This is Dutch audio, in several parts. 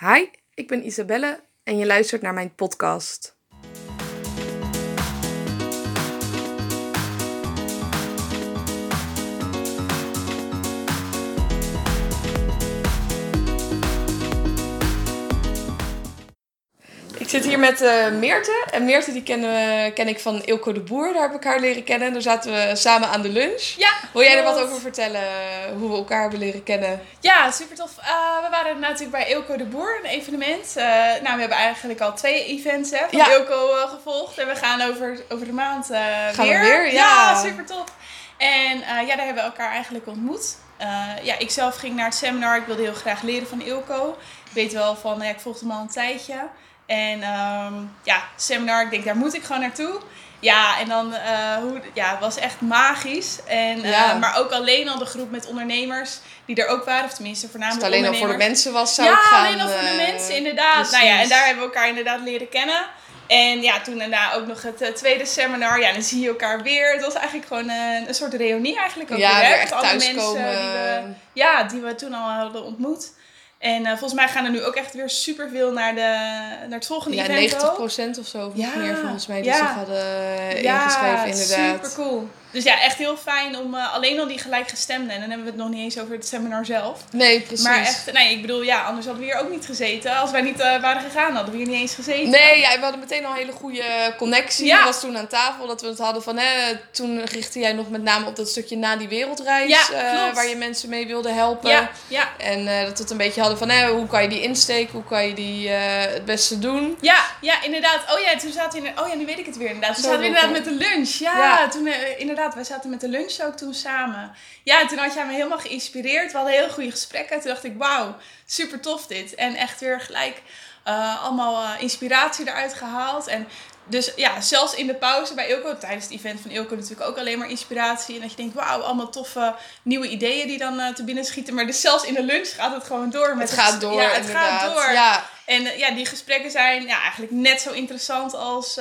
Hi, ik ben Isabelle en je luistert naar mijn podcast. Zit hier met uh, Meerte. En Meerte die we, ken ik van Ilko de Boer. Daar heb ik haar leren kennen. Daar zaten we samen aan de lunch. Ja, Wil jij er wat over vertellen? Hoe we elkaar hebben leren kennen? Ja, super tof. Eh, we waren natuurlijk bij Ilko de Boer, een evenement. Eh, nou, we hebben eigenlijk al twee events hè, van Ja. Ilko eh, gevolgd. En we gaan over, over de maand eh, Gaan we weer. weer? Ja. super tof. En eh, ja, daar hebben we elkaar eigenlijk ontmoet. Eh, ja, ik zelf ging naar het seminar. Ik wilde heel graag leren van Ilko. Ik weet wel van, ja, ik volgde hem al een tijdje. En ehm, ja, seminar, ik denk, daar moet ik gewoon naartoe. Ja, en dan, eh, hoe, ja, het was echt magisch. En, eh, Ja. maar ook alleen al de groep met ondernemers die er ook waren. Of tenminste, voornamelijk het alleen al voor de mensen was, zou ja, ik gaan... alleen al voor de eh, mensen, inderdaad. Nou ja, en daar hebben we elkaar inderdaad leren kennen. En ja, toen daarna ook nog het tweede seminar. Ja, dan zie je elkaar weer. Het was eigenlijk gewoon een, een soort reunie eigenlijk ook Ja, weer. weer hè, echt met alle mensen die we, ja, die we toen al hadden ontmoet. En eh, volgens mij gaan er nu ook echt weer superveel naar, de, naar het volgende Ja, event 90 ook. of zo. Of Ja, meer volgens mij die ja. zich hadden ingeschreven, inderdaad. super cool. Dus ja, echt heel fijn om eh, alleen al die gelijkgestemden. En dan hebben we het nog niet eens over het seminar zelf. Nee, precies. Maar echt, nee, ik bedoel, ja, anders hadden we hier ook niet gezeten. Als wij niet eh, waren gegaan, hadden we hier niet eens gezeten. Nee, ja, we hadden meteen al een hele goede connectie. Ja. Dat was toen aan tafel dat we het hadden van... Hè, toen richtte jij nog met name op dat stukje na die wereldreis. Ja, eh, waar je mensen mee wilde helpen. Ja, ja, En dat we het een beetje hadden van... Hè, hoe kan je die insteken? Hoe kan je die het beste doen? ja, ja, inderdaad. Oh ja, toen zaten we in, oh ja, nu weet ik het weer inderdaad. Toen Zo zaten we inderdaad met de lunch. Ja, toen eh, inderdaad, wij zaten met de lunch ook toen samen. Ja, toen had jij me helemaal geïnspireerd. We hadden heel goede gesprekken. Toen dacht ik, wauw, super tof dit. En echt weer gelijk eh, allemaal eh, inspiratie eruit gehaald. En dus ja, zelfs in de pauze bij Ilko, tijdens het event van Ilko natuurlijk ook alleen maar inspiratie. En dat je denkt, wauw, allemaal toffe nieuwe ideeën die dan eh, te binnen schieten. Maar dus zelfs in de lunch gaat het gewoon door. Met het gaat door, Ja, het inderdaad. gaat door. Ja, En ja, die gesprekken zijn ja, eigenlijk net zo interessant als,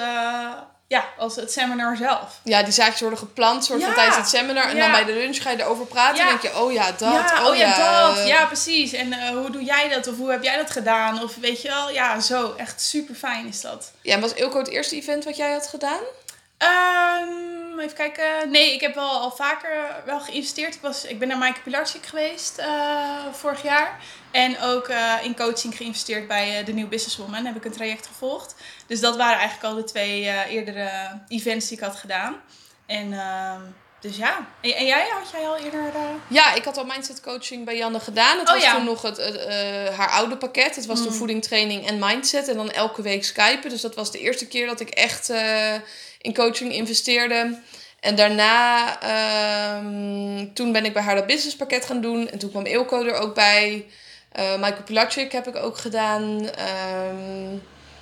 ja, als het seminar zelf. ja, die zaakjes worden gepland soort van tijdens het seminar. En dan bij de lunch ga je erover praten. Ja. En denk je, oh ja, dat. ja, oh, ja, dat. Ja, precies. En eh, hoe doe jij dat? Of hoe heb jij dat gedaan? Of weet je wel, ja, zo. Echt super fijn is dat. Ja, en was Ilko het eerste event wat jij had gedaan? Ehm, even kijken. Nee, ik heb wel al vaker wel geïnvesteerd. Ik, was, ik ben naar Maaike Pilarczyk geweest eh, vorig jaar. En ook eh, in coaching geïnvesteerd bij eh, de New Businesswoman. Heb ik een traject gevolgd. Dus dat waren eigenlijk al de twee eerdere events die ik had gedaan. En ehm, dus ja. En, jij? Had jij al eerder... Ja, ik had al mindset coaching bij Janne gedaan. Het Oh, was ja. toen nog het, haar oude pakket. Het was toen Mm. voeding, training en mindset. En dan elke week skypen. Dus dat was de eerste keer dat ik echt in coaching investeerde. En daarna, ehm, toen ben ik bij haar dat businesspakket gaan doen. En toen kwam Ilko er ook bij. Eh Michael Pilacic heb ik ook gedaan. Ehm,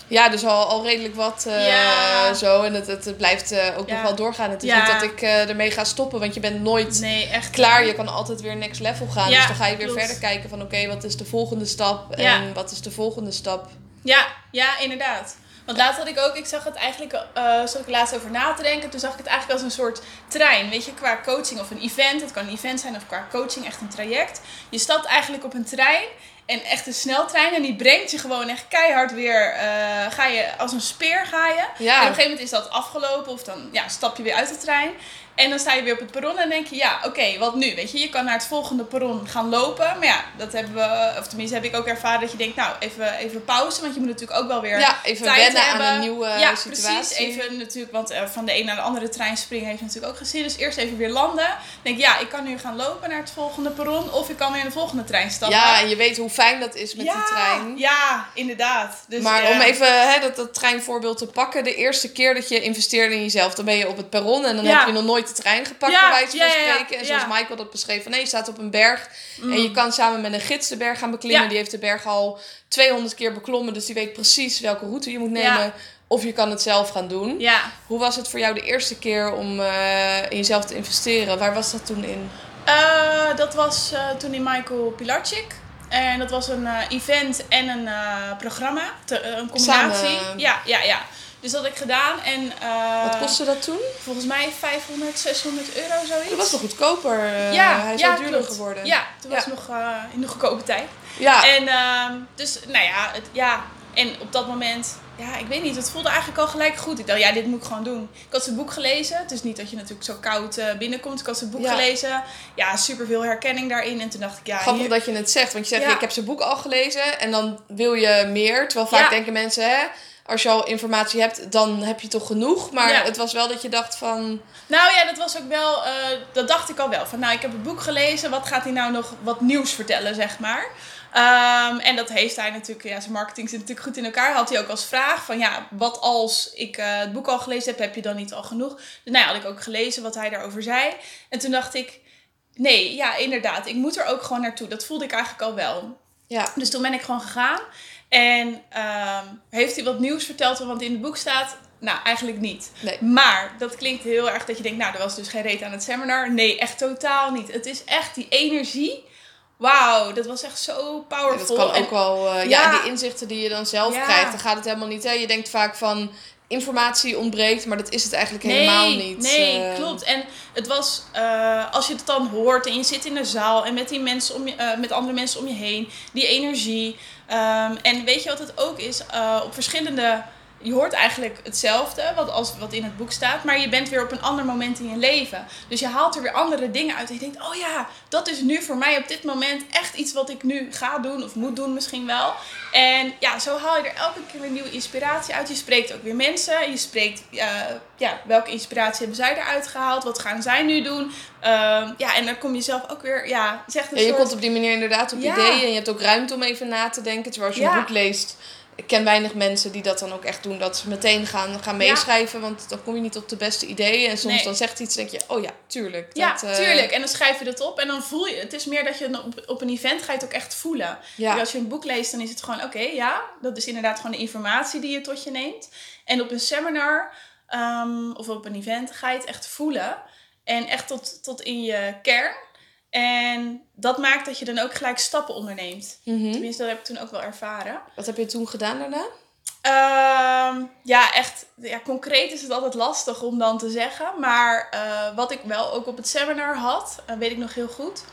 ja, dus al, al redelijk wat eh, Ja. zo. En het, het, blijft eh, ook Ja. nog wel doorgaan. Het is Ja. niet dat ik ermee ga stoppen. Want je bent nooit nee, echt. klaar. Je kan altijd weer next level gaan. Dus dan ga je weer klopt. verder kijken van oké, wat is de volgende stap? En wat is de volgende stap? Ja, ja, inderdaad. Want laatst had ik ook, ik zag het eigenlijk, eh zat ik laatst over na te denken. Toen zag ik het eigenlijk als een soort trein. Weet je, qua coaching of een event. Het kan een event zijn of qua coaching echt een traject. Je stapt eigenlijk op een trein. En echt een sneltrein. En die brengt je gewoon echt keihard weer. eh, ga je als een speer ga je. En op Ja, een gegeven moment is dat afgelopen. Of dan ja, stap je weer uit de trein. En dan sta je weer op het perron en denk je, ja, oké, wat nu? Weet je, je kan naar het volgende perron gaan lopen. Maar ja, dat hebben we, of tenminste heb ik ook ervaren dat je denkt, nou, even, even pauze. Want je moet natuurlijk ook wel weer ja even tijd wennen hebben. aan een nieuwe ja, situatie. precies. Even natuurlijk, want eh, van de een naar de andere trein springen heeft natuurlijk ook gezien. Dus eerst even weer landen. Denk ja, ik kan nu gaan lopen naar het volgende perron. Of ik kan weer in de volgende trein stappen. Ja, en je weet hoe fijn dat is met ja, die trein. Ja, inderdaad. Dus, maar ja. om even hè, dat, dat treinvoorbeeld te pakken. De eerste keer dat je investeerde in jezelf, dan ben je op het perron. En dan Ja. heb je nog nooit de trein gepakt, Ja, bij wijze van spreken. En zoals. Michael dat beschreef, van nee, je staat op een berg. Mm. En je kan samen met een gids de berg gaan beklimmen. Die heeft de berg al 200 keer beklommen. Dus die weet precies welke route je moet nemen. Of je kan het zelf gaan doen. Ja, Hoe was het voor jou de eerste keer om eh, in jezelf te investeren? Waar was dat toen in? Eh, dat was eh, toen in Michael Pilarczyk. En dat was een event en een programma. Te- een combinatie. Samen. Ja, ja, ja. Dus dat had ik gedaan. En eh, Wat kostte dat toen? volgens mij 500, 600 euro zoiets. Dat was nog goedkoper. eh, ja, hij is ja, duurder klopt. geworden. Ja, toen was Ja. nog eh, in de goedkope tijd. Ja. En ehm, dus, nou ja, het, ja, en op dat moment, ja, ik weet niet, het voelde eigenlijk al gelijk goed. Ik dacht, ja, dit moet ik gewoon doen. Ik had zijn boek gelezen. Het is niet dat je natuurlijk zo koud binnenkomt. Ik had zijn boek Ja. gelezen. Ja, superveel herkenning daarin. En toen dacht ik, ja, Grappig hier- dat je het zegt, want je zegt ik heb zijn boek al gelezen en dan wil je meer. Terwijl vaak denken mensen, hè, als je al informatie hebt, dan heb je toch genoeg. Maar Ja. het was wel dat je dacht van, Nou ja, dat was ook wel, eh, dat dacht ik al wel. Van nou, ik heb het boek gelezen, wat gaat hij nou nog wat nieuws vertellen, zeg maar. Ehm, en dat heeft hij natuurlijk, ja, zijn marketing zit natuurlijk goed in elkaar. Had hij ook als vraag van ja, wat als ik eh, het boek al gelezen heb, heb je dan niet al genoeg? Dus nou ja, had ik ook gelezen wat hij daarover zei. En toen dacht ik, nee, ja, inderdaad, ik moet er ook gewoon naartoe. Dat voelde ik eigenlijk al wel. ja, Dus toen ben ik gewoon gegaan. En ehm, heeft hij wat nieuws verteld, want in het boek staat, nou, eigenlijk niet. nee. Maar dat klinkt heel erg dat je denkt, nou, er was dus geen reet aan het seminar. Nee, echt totaal niet. Het is echt die energie. Wauw, dat was echt zo powerful. dat kan ook wel, eh, ja. ja. en die inzichten die je dan zelf Ja. krijgt, dan gaat het helemaal niet. Hè? Je denkt vaak van, informatie ontbreekt, maar dat is het eigenlijk helemaal niet. Nee, Eh, klopt. En het was, eh, als je het dan hoort en je zit in de zaal en met die mensen om je, eh, met andere mensen om je heen, die energie. Ehm, en weet je wat het ook is? Op verschillende. Je hoort eigenlijk hetzelfde wat, als, wat in het boek staat, maar je bent weer op een ander moment in je leven. Dus je haalt er weer andere dingen uit. En je denkt, oh ja, dat is nu voor mij op dit moment echt iets wat ik nu ga doen of moet doen misschien wel. En ja, zo haal je er elke keer weer nieuwe inspiratie uit. Je spreekt ook weer mensen. Je spreekt, eh, ja, welke inspiratie hebben zij eruit gehaald? Wat gaan zij nu doen? Ehm, ja, en dan kom je zelf ook weer, ja, zegt een Ja, je soort... komt op die manier inderdaad op Ja. ideeën en je hebt ook ruimte om even na te denken. Terwijl als je Ja. een boek leest, ik ken weinig mensen die dat dan ook echt doen. Dat ze meteen gaan, gaan Ja. meeschrijven, want dan kom je niet op de beste ideeën. En soms Nee. dan zegt iets en denk je, oh ja, tuurlijk. Ja, dat, eh, tuurlijk. En dan schrijf je dat op en dan voel je... Het is meer dat je op, op een event ga je het ook echt voelen. Ja, Als je een boek leest, dan is het gewoon... Oké, ja, dat is inderdaad gewoon de informatie die je tot je neemt. En op een seminar ehm, of op een event ga je het echt voelen. En echt tot, tot in je kern. En dat maakt dat je dan ook gelijk stappen onderneemt. Mhm. Tenminste, dat heb ik toen ook wel ervaren. Wat heb je toen gedaan daarna? Ehm, ja, echt. Ja, concreet is het altijd lastig om dan te zeggen. Maar eh, wat ik wel ook op het seminar had, eh, weet ik nog heel goed.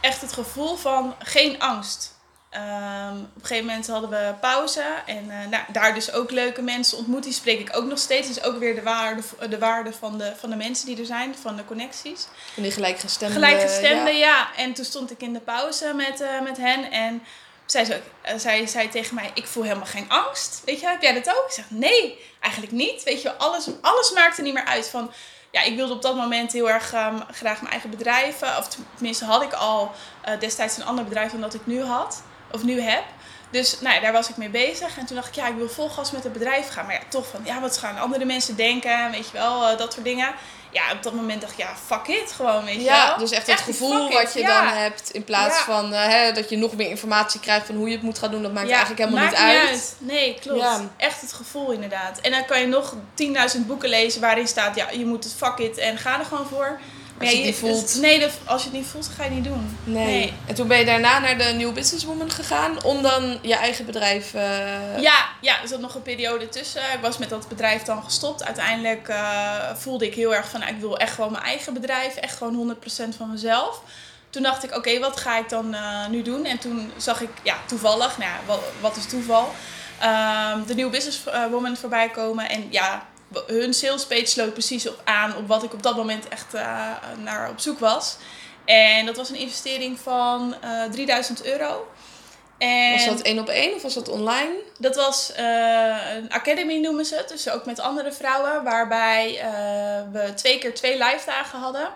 Echt het gevoel van geen angst. Ehm, op een gegeven moment hadden we pauze. En eh, nou, daar dus ook leuke mensen ontmoet. Die spreek ik ook nog steeds. Dus ook weer de waarde, de waarde van, de, van de mensen die er zijn. Van de connecties. Van die gelijkgestemde... Gelijkgestemde, ja. ja. En toen stond ik in de pauze met, eh, met hen. En zij zei, ook- eh, zij zei tegen mij, ik voel helemaal geen angst. Weet je, heb jij dat ook? Ik zeg, nee, eigenlijk niet. Weet je, alles, alles maakte niet meer uit van... Ja, ik wilde op dat moment heel erg ehm, graag mijn eigen bedrijf. Of tenminste had ik al destijds een ander bedrijf dan dat ik nu had. Of nu heb. Dus nou ja, daar was ik mee bezig. En toen dacht ik, ja, ik wil vol gas met het bedrijf gaan. Maar ja, toch van, ja, wat gaan andere mensen denken? Weet je wel, eh, dat soort dingen. Ja, op dat moment dacht ik, ja, fuck it, gewoon, weet je Ja, wel. dus echt het gevoel wat it, je ja. dan hebt. In plaats van eh, hè, dat je nog meer informatie krijgt van hoe je het moet gaan doen. Dat maakt eigenlijk helemaal maakt niet uit. Nee, klopt. Echt het gevoel inderdaad. En dan kan je nog 10.000 boeken lezen waarin staat, ja, je moet het fuck it en ga er gewoon voor. Als je het niet voelt. Nee, als je het niet voelt, ga je het niet doen. Nee. En toen ben je daarna naar de New Businesswoman gegaan om dan je eigen bedrijf... eh, Ja, ja, er zat nog een periode tussen. Ik was met dat bedrijf dan gestopt. Uiteindelijk eh, voelde ik heel erg van, nou, ik wil echt gewoon mijn eigen bedrijf. Echt gewoon 100% van mezelf. Toen dacht ik, oké, wat ga ik dan eh, nu doen? En toen zag ik, ja, toevallig, nou wat, wat is toeval? Ehm, de New Businesswoman voorbij komen. En ja, hun salespage sloot precies op aan op wat ik op dat moment echt eh, naar op zoek was. En dat was een investering van eh 3000 euro. En Was dat één op één of was dat online? dat was eh, een academy noemen ze het, dus ook met andere vrouwen, waarbij we twee keer twee live dagen hadden.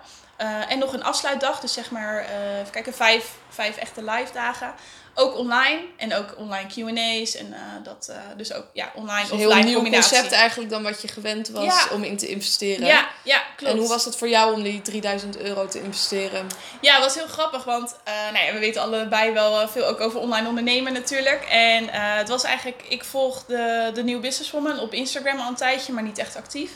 En nog een afsluitdag, dus zeg maar, even kijken, vijf, vijf echte live dagen. Ook online en ook online Q&A's en eh, dat eh, dus ook ja, online Dus heel nieuw combinatie. concept eigenlijk dan wat je gewend was Ja. om in te investeren. Ja, ja, klopt. En hoe was het voor jou om die 3000 euro te investeren? Ja, het was heel grappig, want eh, nou ja, we weten allebei wel veel ook over online ondernemen natuurlijk. En het was eigenlijk, ik volg de, de New Businesswoman op Instagram al een tijdje, maar niet echt actief.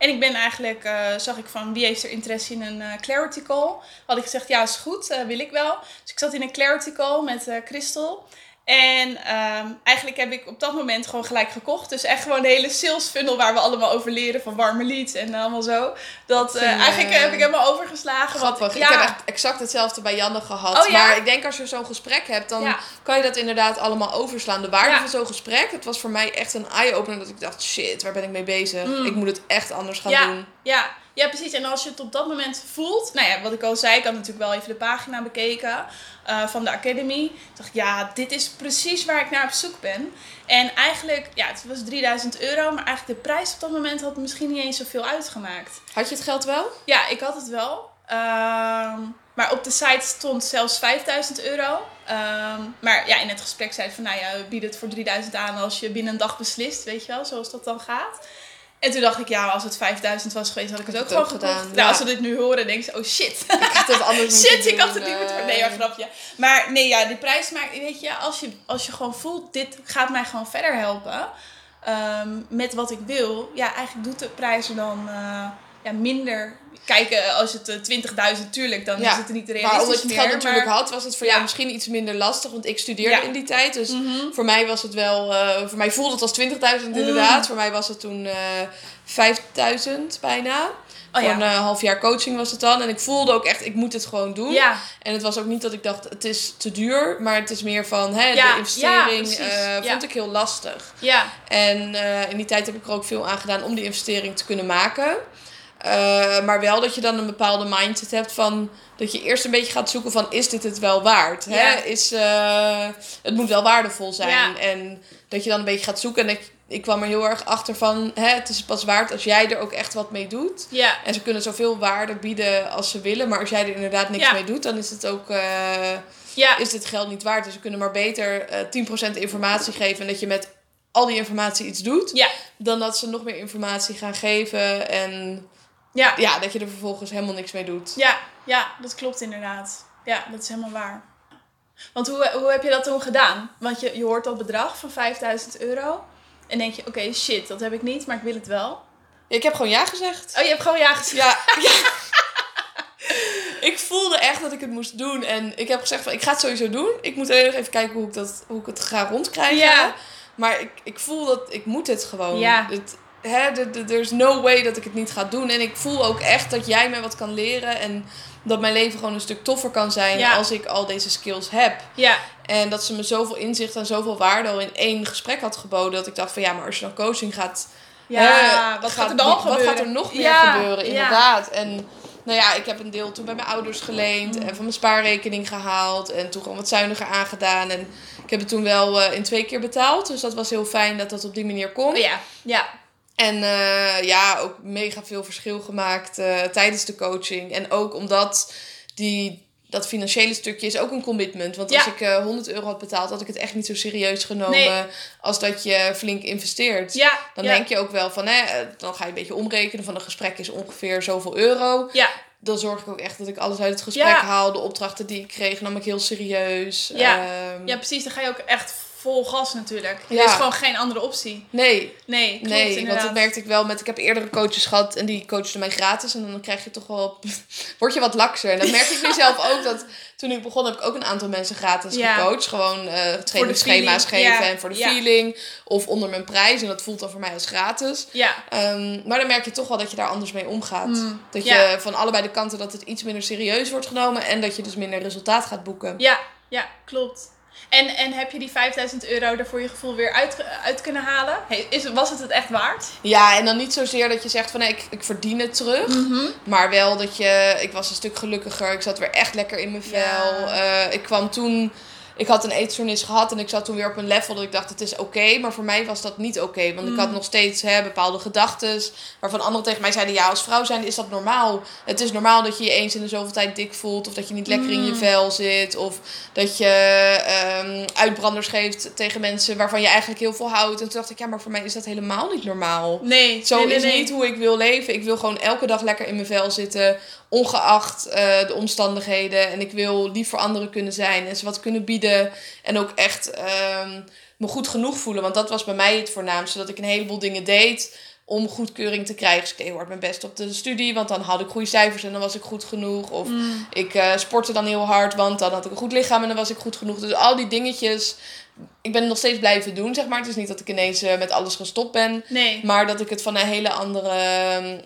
En ik ben eigenlijk, eh, zag ik van wie heeft er interesse in een eh, clarity call. Had ik gezegd, ja is goed, eh, wil ik wel. Dus ik zat in een clarity call met Christel. En ehm, eigenlijk heb ik op dat moment gewoon gelijk gekocht. Dus echt gewoon de hele sales funnel waar we allemaal over leren. Van warme leads en allemaal zo. Dat eh, eh, eigenlijk heb ik helemaal overgeslagen. want- Grappig. ja, Ik heb echt exact hetzelfde bij Janne gehad. Oh, ja? Maar ik denk als je zo'n gesprek hebt, dan Ja. kan je dat inderdaad allemaal overslaan. De waarde van zo'n gesprek, het was voor mij echt een eye-opener. Dat ik dacht, shit, waar ben ik mee bezig? Mm. Ik moet het echt anders gaan Ja. doen. Ja, ja, precies. En als je het op dat moment voelt, nou ja, wat ik al zei, ik had natuurlijk wel even de pagina bekeken eh, van de Academy. Ik dacht, ja, dit is precies waar ik naar op zoek ben. En eigenlijk, ja, het was 3000 euro, maar eigenlijk de prijs op dat moment had misschien niet eens zoveel uitgemaakt. Had je het geld wel? Ja, ik had het wel. Ehm, maar op de site stond zelfs 5000 euro. Ehm, maar ja, in het gesprek zei van, nou ja, we bieden het voor 3000 aan als je binnen een dag beslist, weet je wel, zoals dat dan gaat. En toen dacht ik, ja, als het 5000 was geweest, had ik het Had ook het gewoon ook gedaan, Nou, ja. als ze dit nu horen, denken ze, oh shit. Ik had het anders Shit, ik had het niet moeten eh. Nee, maar grapje. Maar nee, ja, die prijs maakt, weet je, als je, als je gewoon voelt, dit gaat mij gewoon verder helpen. ehm, met wat ik wil. Ja, eigenlijk doet de prijs er dan eh, ja, minder. Kijk, eh, als het eh, 20.000, tuurlijk, dan Ja, is het niet Maar realistisch omdat je het geld natuurlijk maar- had, was het voor Ja. jou misschien iets minder lastig. Want ik studeerde Ja. in die tijd. Dus Mhm. voor mij was het wel... eh, voor mij voelde het als 20.000 Mm. inderdaad. Voor mij was het toen eh 5.000 bijna. Oh Voor een eh, half jaar coaching was het dan. En ik voelde ook echt, ik moet het gewoon doen. En het was ook niet dat ik dacht, het is te duur. Maar het is meer van, hè, de investering eh, vond ik heel lastig. ja, En eh, in die tijd heb ik er ook veel aan gedaan om die investering te kunnen maken. Eh, maar wel dat je dan een bepaalde mindset hebt van... Dat je eerst een beetje gaat zoeken van, is dit het wel waard? Hè? Is, eh, het moet wel waardevol zijn. Ja. En dat je dan een beetje gaat zoeken. En ik, ik kwam er heel erg achter van, hè, het is pas waard als jij er ook echt wat mee doet. ja. En ze kunnen zoveel waarde bieden als ze willen. Maar als jij er inderdaad niks mee doet, dan is het ook... eh, is dit geld niet waard. Dus we kunnen maar beter eh 10% informatie geven. En dat je met al die informatie iets doet. Dan dat ze nog meer informatie gaan geven. En ja. ja, dat je er vervolgens helemaal niks mee doet. Ja, ja, dat klopt inderdaad. Ja, dat is helemaal waar. Want hoe, hoe heb je dat toen gedaan? Want je, je hoort dat bedrag van 5000 euro. En denk je, oké, shit, dat heb ik niet, maar ik wil het wel. Ik heb gewoon ja gezegd. Oh, je hebt gewoon ja gezegd. Ja, ja. ik voelde echt dat ik het moest doen. En ik heb gezegd van, ik ga het sowieso doen. Ik moet alleen nog even kijken hoe ik, dat, hoe ik het ga rondkrijgen. Ja. Maar ik, ik voel dat ik moet het gewoon. Ja. Het, hè, there's no way dat ik het niet ga doen. En ik voel ook echt dat jij mij wat kan leren. En dat mijn leven gewoon een stuk toffer kan zijn Ja. als ik al deze skills heb. Ja, En dat ze me zoveel inzicht en zoveel waarde al in één gesprek had geboden. Dat ik dacht van ja, maar als je dan coaching gaat ja. Hè, wat gaat er dan gebeuren? Wat gaat er nog meer Ja, gebeuren, inderdaad. En nou ja, ik heb een deel toen bij mijn ouders geleend Mm. en van mijn spaarrekening gehaald. En toen gewoon wat zuiniger aangedaan. En ik heb het toen wel eh, in twee keer betaald. Dus dat was heel fijn dat dat op die manier kon. Ja, ja. En eh, ja, ook mega veel verschil gemaakt eh, tijdens de coaching. En ook omdat die, dat financiële stukje is ook een commitment. Want als ik eh 100 euro had betaald, had ik het echt niet zo serieus genomen Nee. als dat je flink investeert. Ja, Dan ja. denk je ook wel van, hè, dan ga je een beetje omrekenen van een gesprek is ongeveer zoveel euro. Ja, Dan zorg ik ook echt dat ik alles uit het gesprek haal. De opdrachten die ik kreeg nam ik heel serieus. Ja. Ehm, ja, precies. Dan ga je ook echt vol gas natuurlijk. Ja. Er is gewoon geen andere optie. Nee, Nee, klopt nee, want dat merkte ik wel met. Ik heb eerdere coaches gehad en die coachten mij gratis. En dan krijg je toch wel. word je wat lakser. En dat merk ik nu zelf ook. Dat toen ik begon, heb ik ook een aantal mensen gratis Ja. gecoacht. Gewoon eh trainingsschema's geven Ja. en voor de feeling. Of onder mijn prijs. En dat voelt dan voor mij als gratis. Ja, Ehm, maar dan merk je toch wel dat je daar anders mee omgaat. Mm, Dat je van allebei de kanten dat het iets minder serieus wordt genomen. En dat je dus minder resultaat gaat boeken. ja, ja, klopt. En, en heb je die 5000 euro er voor je gevoel weer uit, uit kunnen halen? Hey, is, was het het echt waard? Ja, en dan niet zozeer dat je zegt van nee, ik, ik verdien het terug. Mhm. Maar wel dat je, ik was een stuk gelukkiger. Ik zat weer echt lekker in mijn vel. Ja. Eh, ik kwam toen, ik had een eetstoornis gehad en ik zat toen weer op een level dat ik dacht het is oké. maar voor mij was dat niet oké. want ik had Mm. nog steeds hè, bepaalde gedachten waarvan anderen tegen mij zeiden ja, als vrouw zijn is dat normaal. Het is normaal dat je je eens in de zoveel tijd dik voelt of dat je niet lekker in je Mm. vel zit. Of dat je ehm, uitbranders geeft tegen mensen waarvan je eigenlijk heel veel houdt. En toen dacht ik ja, maar voor mij is dat helemaal niet normaal. Nee, Zo nee, nee, is nee. niet hoe ik wil leven. Ik wil gewoon elke dag lekker in mijn vel zitten. Ongeacht eh, de omstandigheden. En ik wil lief voor anderen kunnen zijn. En ze wat kunnen bieden. En ook echt ehm, me goed genoeg voelen. Want dat was bij mij het voornaamste. Dat ik een heleboel dingen deed om goedkeuring te krijgen. Dus ik deed hard mijn best op de studie. Want dan had ik goede cijfers en dan was ik goed genoeg. Of Mm. ik eh, sportte dan heel hard. Want dan had ik een goed lichaam en dan was ik goed genoeg. Dus al die dingetjes ik ben het nog steeds blijven doen, zeg maar. Het is niet dat ik ineens eh, met alles gestopt ben. Nee. Maar dat ik het van een hele andere ehm,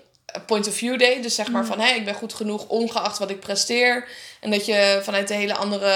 point of view deed. Dus zeg maar Mm. van, hé, ik ben goed genoeg ongeacht wat ik presteer. En dat je vanuit een hele andere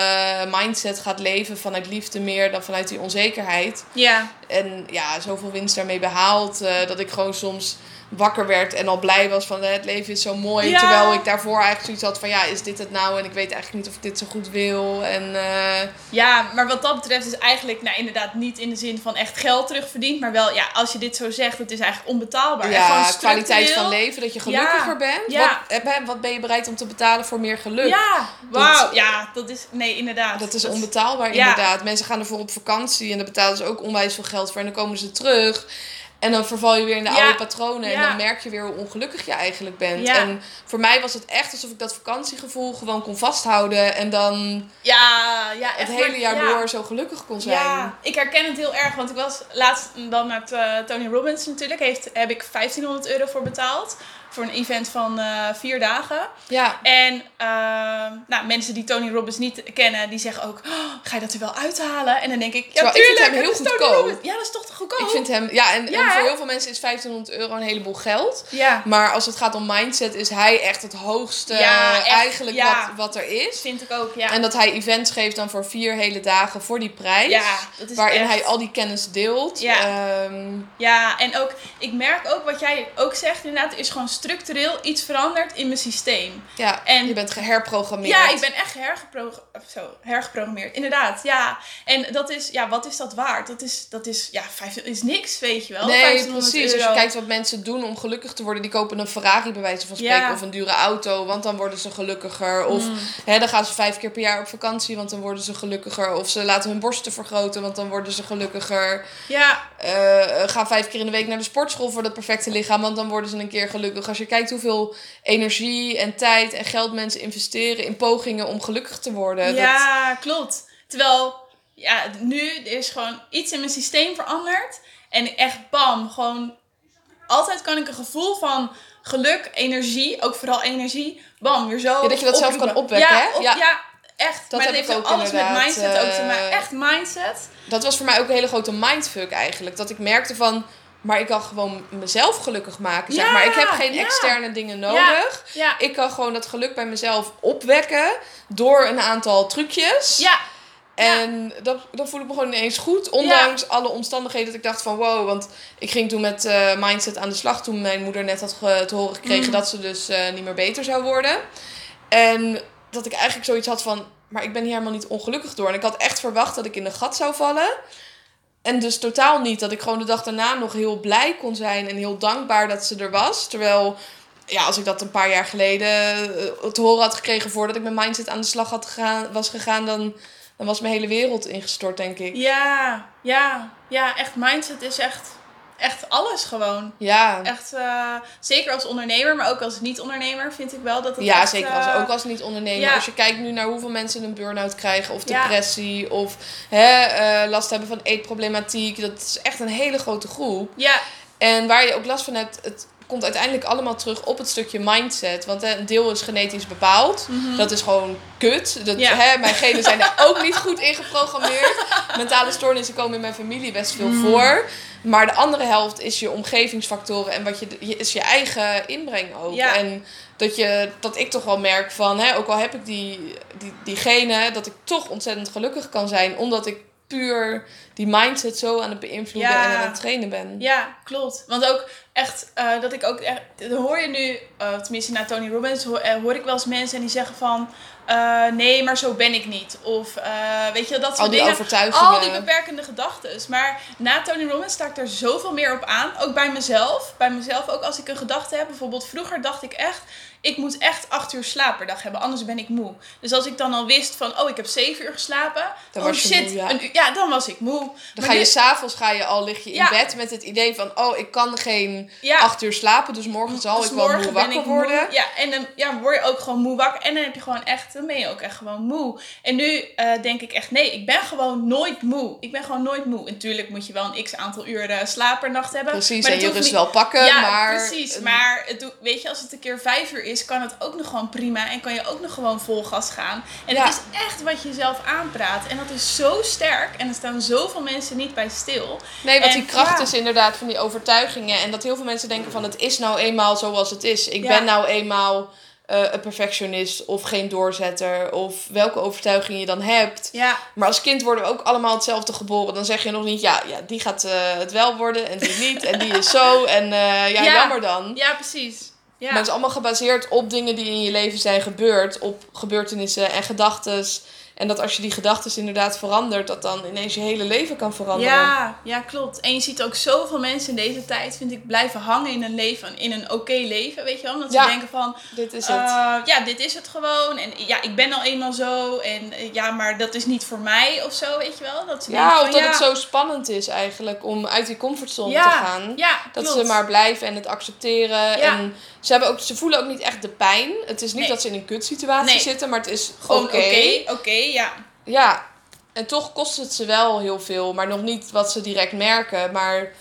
mindset gaat leven. Vanuit liefde meer dan vanuit die onzekerheid. Ja. En ja, zoveel winst daarmee behaald. eh, dat ik gewoon soms wakker werd en al blij was van eh, het leven is zo mooi. Ja. Terwijl ik daarvoor eigenlijk zoiets had van ja, is dit het nou? En ik weet eigenlijk niet of ik dit zo goed wil. En eh, Ja, maar wat dat betreft is eigenlijk, nou inderdaad, niet in de zin van echt geld terugverdiend. Maar wel, ja, als je dit zo zegt, het is eigenlijk onbetaalbaar. Ja, kwaliteit van leven, dat je gelukkiger Ja. bent. Ja. Wat, wat ben je bereid om te betalen voor meer geluk? Ja, wauw. Ja, dat is, nee, inderdaad. Dat is onbetaalbaar inderdaad. Mensen gaan ervoor op vakantie en daar betalen ze ook onwijs veel geld voor. En dan komen ze terug. En dan verval je weer in de Ja. oude patronen. En Ja. dan merk je weer hoe ongelukkig je eigenlijk bent. Ja. En voor mij was het echt alsof ik dat vakantiegevoel gewoon kon vasthouden. En dan Ja, ja, het hele maar- jaar ja. door zo gelukkig kon zijn. Ja, ik herken het heel erg, want ik was laatst dan met eh, Tony Robbins natuurlijk, heeft, heb ik 1500 euro voor betaald. Voor een event van eh, vier dagen. Ja. En ehm, nou, mensen die Tony Robbins niet kennen, die zeggen ook, "Oh, ga je dat er wel uithalen? En dan denk ik, ja Terwijl ik vind hem heel goedkoop. Ja, dat is toch te goedkoop? Ik vind hem, ja, en, voor heel veel mensen is 1500 euro een heleboel geld. Ja, Maar als het gaat om mindset, is hij echt het hoogste Ja, echt, eigenlijk wat, wat er is. vind ik ook, ja. En dat hij events geeft dan voor vier hele dagen voor die prijs. ja, dat is waarin echt- hij al die kennis deelt. Ja. Ehm, Ja, en ook, ik merk ook wat jij ook zegt inderdaad, er is gewoon structureel iets veranderd in mijn systeem. ja, En- je bent geherprogrammeerd. Ja, ik ben echt hergepro of zo, hergeprogrammeerd. Inderdaad, ja. En dat is, ja, wat is dat waard? Dat is, dat is ja, is niks, weet je wel. Nee, 1500 precies. Als je kijkt wat mensen doen om gelukkig te worden, die kopen een Ferrari bij wijze van spreken Ja. of een dure auto, want dan worden ze gelukkiger. Of Mm. hè, dan gaan ze vijf keer per jaar op vakantie, want dan worden ze gelukkiger. Of ze laten hun borsten vergroten, want dan worden ze gelukkiger. Ja, Eh, gaan vijf keer in de week naar de sportschool voor dat perfecte lichaam, want dan worden ze een keer gelukkig. Als je kijkt hoeveel energie en tijd en geld mensen investeren in pogingen om gelukkig te worden. Dat, ja klopt. Terwijl, ja, nu is gewoon iets in mijn systeem veranderd. En echt bam, gewoon altijd kan ik een gevoel van geluk, energie, ook vooral energie, bam, weer zo Ja, dat je dat zelf kan opwekken, Ja, hè? op- Ja. ja. echt. Dat maar heb het ik heeft ook alles met mindset ook te maken. eh, Echt mindset. dat was voor mij ook een hele grote mindfuck eigenlijk. Dat ik merkte van, maar ik kan gewoon mezelf gelukkig maken. Zeg Ja, maar ik heb geen ja. externe dingen nodig. Ja, Ik kan gewoon dat geluk bij mezelf opwekken door een aantal trucjes. ja, En dat, dat voel ik me gewoon ineens goed. Ondanks alle omstandigheden dat ik dacht van wow. Want ik ging toen met eh, mindset aan de slag. Toen mijn moeder net had te horen gekregen Mm. dat ze dus eh, niet meer beter zou worden. En dat ik eigenlijk zoiets had van... Maar ik ben hier helemaal niet ongelukkig door. En ik had echt verwacht dat ik in de gat zou vallen. En dus totaal niet. Dat ik gewoon de dag daarna nog heel blij kon zijn. En heel dankbaar dat ze er was. Terwijl... Ja, als ik dat een paar jaar geleden eh, te horen had gekregen voordat ik met mindset aan de slag had gegaan, was gegaan, dan, dan was mijn hele wereld ingestort, denk ik. ja, ja, ja, echt mindset is echt, echt alles gewoon. Ja, Echt, eh, zeker als ondernemer, maar ook als niet-ondernemer vind ik wel dat het ja echt, zeker. eh, Als, ook als niet-ondernemer. ja. Als je kijkt nu naar hoeveel mensen een burn-out krijgen, of Ja. depressie, of hè, eh, last hebben van eetproblematiek. Dat is echt een hele grote groep. Ja, En waar je ook last van hebt, het komt uiteindelijk allemaal terug op het stukje mindset. Want een deel is genetisch bepaald. Dat is gewoon kut. Dat, Mhm. Ja. hè, mijn genen zijn er ook niet goed in geprogrammeerd. Mentale stoornissen komen in mijn familie best veel Mhm. voor. Maar de andere helft is je omgevingsfactoren en wat je, je- is je eigen inbreng ook. Ja. En dat, je, dat ik toch wel merk van, hè, ook al heb ik die, die, die genen, dat ik toch ontzettend gelukkig kan zijn. Omdat ik puur die mindset zo aan het beïnvloeden Ja. en aan het trainen ben. ja, klopt. Want ook echt, eh, dat ik ook echt, hoor je nu, eh, tenminste na Tony Robbins, hoor, eh, hoor ik wel eens mensen die zeggen van, nee, maar zo ben ik niet. Of, weet je, dat soort Al die dingen. overtuigingen. Al die beperkende gedachten. Maar na Tony Robbins sta ik er zoveel meer op aan. Ook bij mezelf. Bij mezelf ook als ik een gedachte heb. Bijvoorbeeld vroeger dacht ik echt... Ik moet echt acht uur slaap per dag hebben. Anders ben ik moe. Dus als ik dan al wist van... Oh, ik heb zeven uur geslapen. Dan oh was shit. moe, ja. een uur- ja, dan was ik moe. Dan Maar ga je s'avonds ga je al lig je in Ja. bed met het idee van oh ik kan geen Ja. acht uur slapen dus morgen zal Dus ik wel moe wakker moe. worden. Ja, en dan ja, word je ook gewoon moe wakker. En dan heb je gewoon echt, dan ben je ook echt gewoon moe. En nu eh, denk ik echt, nee, ik ben gewoon nooit moe. Ik ben gewoon nooit moe. En natuurlijk moet je wel een x aantal uur eh, slaap per nacht hebben. Precies maar en je rust niet- wel pakken ja, maar precies. Maar het doe- weet je, als het een keer vijf uur is, kan het ook nog gewoon prima. En kan je ook nog gewoon vol gas gaan. En Ja. het is echt wat je zelf aanpraat. En dat is zo sterk. En er staan zoveel mensen niet bij stil. Nee, want En, die kracht ja. is inderdaad van die overtuigingen. En dat heel veel mensen denken van het is nou eenmaal zoals het is. Ik Ja. ben nou eenmaal eh, een perfectionist of geen doorzetter. Of welke overtuiging je dan hebt. Ja, Maar als kind worden we ook allemaal hetzelfde geboren. Dan zeg je nog niet, ja, ja die gaat eh, het wel worden en die niet. En die is zo. En eh, ja, Ja. jammer dan. ja precies. Maar het is allemaal gebaseerd op dingen die in je leven zijn gebeurd. Op gebeurtenissen en gedachten. En dat als je die gedachten inderdaad verandert, dat dan ineens je hele leven kan veranderen. Ja, ja, klopt. En je ziet ook zoveel mensen in deze tijd, vind ik, blijven hangen in een leven, in een oké leven, weet je wel? Omdat Ja. ze denken van, Dit is het. eh, ja, dit is het gewoon. En ja, ik ben al eenmaal zo. En eh, ja, maar dat is niet voor mij of zo, weet je wel? Dat ze Ja, denken of van, dat ja, het zo spannend is eigenlijk om uit die comfortzone ja, te gaan. Ja, Dat klopt. ze maar blijven en het accepteren. En ze, hebben ook, ze voelen ook niet echt de pijn. Het is niet Nee. dat ze in een kutsituatie Nee. zitten, maar het is Gewoon oké. oké, oké, ja. Ja, en toch kost het ze wel heel veel, maar nog niet wat ze direct merken. Maar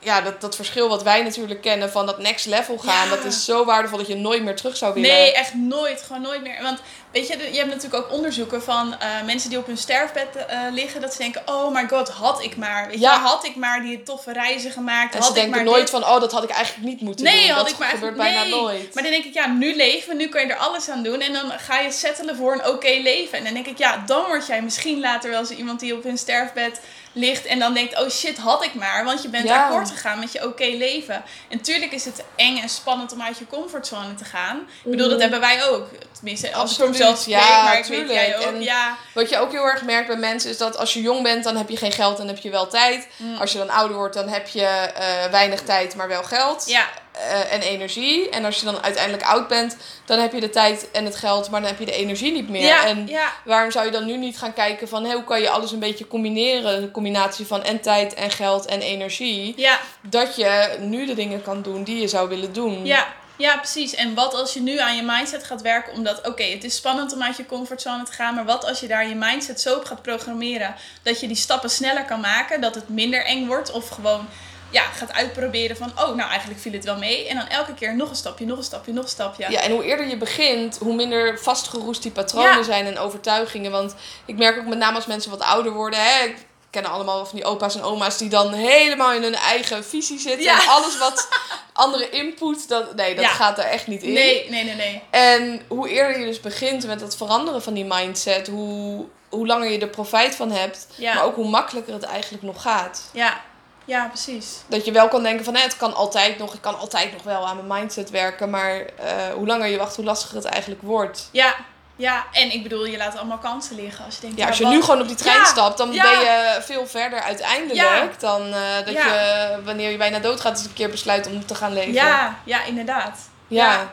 ja, dat, dat verschil wat wij natuurlijk kennen van dat next level gaan, Ja. dat is zo waardevol dat je nooit meer terug zou willen. Nee, echt nooit. Gewoon nooit meer. Want weet je, je hebt natuurlijk ook onderzoeken van eh, mensen die op hun sterfbed eh, liggen. Dat ze denken, oh my god, had ik maar. Weet Ja. je, had ik maar die toffe reizen gemaakt. en had ze ik denken maar nooit dit. van, oh, dat had ik eigenlijk niet moeten Nee, doen. had dat ik maar gebeurt bijna nee. nooit. Maar dan denk ik, ja, nu leven, nu kan je er alles aan doen. En dan ga je settelen voor een oké leven. En dan denk ik, ja, dan word jij misschien later wel zo iemand die op hun sterfbed ligt. En dan denkt, oh shit, had ik maar. Want je bent Ja. akkoord gegaan met je oké leven. En tuurlijk is het eng en spannend om uit je comfortzone te gaan. Ik bedoel, dat hebben wij ook. Tenminste, als ik Mhm. Absoluut, voor mezelf spreek, ja, maar ik weet jij ook. En- ja, Wat je ook heel erg merkt bij mensen is dat als je jong bent, dan heb je geen geld en heb je wel tijd. Mm. Als je dan ouder wordt, dan heb je eh, weinig tijd, maar wel geld ja, eh, en energie. En als je dan uiteindelijk oud bent, dan heb je de tijd en het geld, maar dan heb je de energie niet meer. ja, en ja, waarom zou je dan nu niet gaan kijken van hoe kan je alles een beetje combineren? De combinatie van en tijd en geld en energie. ja, Dat je nu de dingen kan doen die je zou willen doen. ja. Ja, precies. En wat als je nu aan je mindset gaat werken, omdat, oké, het is spannend om uit je comfortzone te gaan, maar wat als je daar je mindset zo op gaat programmeren dat je die stappen sneller kan maken, dat het minder eng wordt, of gewoon ja, gaat uitproberen van, oh, nou eigenlijk viel het wel mee. En dan elke keer nog een stapje, nog een stapje, nog een stapje. Ja, en hoe eerder je begint, hoe minder vastgeroest die patronen Ja. zijn en overtuigingen. Want ik merk ook met name als mensen wat ouder worden, hè, ik kennen allemaal van die opa's en oma's die dan helemaal in hun eigen visie zitten. Ja. En alles wat andere input, dat, nee, dat Ja. gaat er echt niet in. Nee, nee, nee, nee. En hoe eerder je dus begint met het veranderen van die mindset, hoe, hoe langer je er profijt van hebt, Ja. maar ook hoe makkelijker het eigenlijk nog gaat. Ja, ja, precies. Dat je wel kan denken van, hè, het kan altijd nog, ik kan altijd nog wel aan mijn mindset werken, maar eh, hoe langer je wacht, hoe lastiger het eigenlijk wordt. Ja, ja. En ik bedoel, je laat allemaal kansen liggen als je denkt, Ja, als je nu gewoon op die trein Ja, stapt, dan ja. ben je veel verder uiteindelijk dan eh, dat je, wanneer je bijna doodgaat, eens een keer besluit om te gaan leven. Ja, ja, inderdaad. Ja. Ja.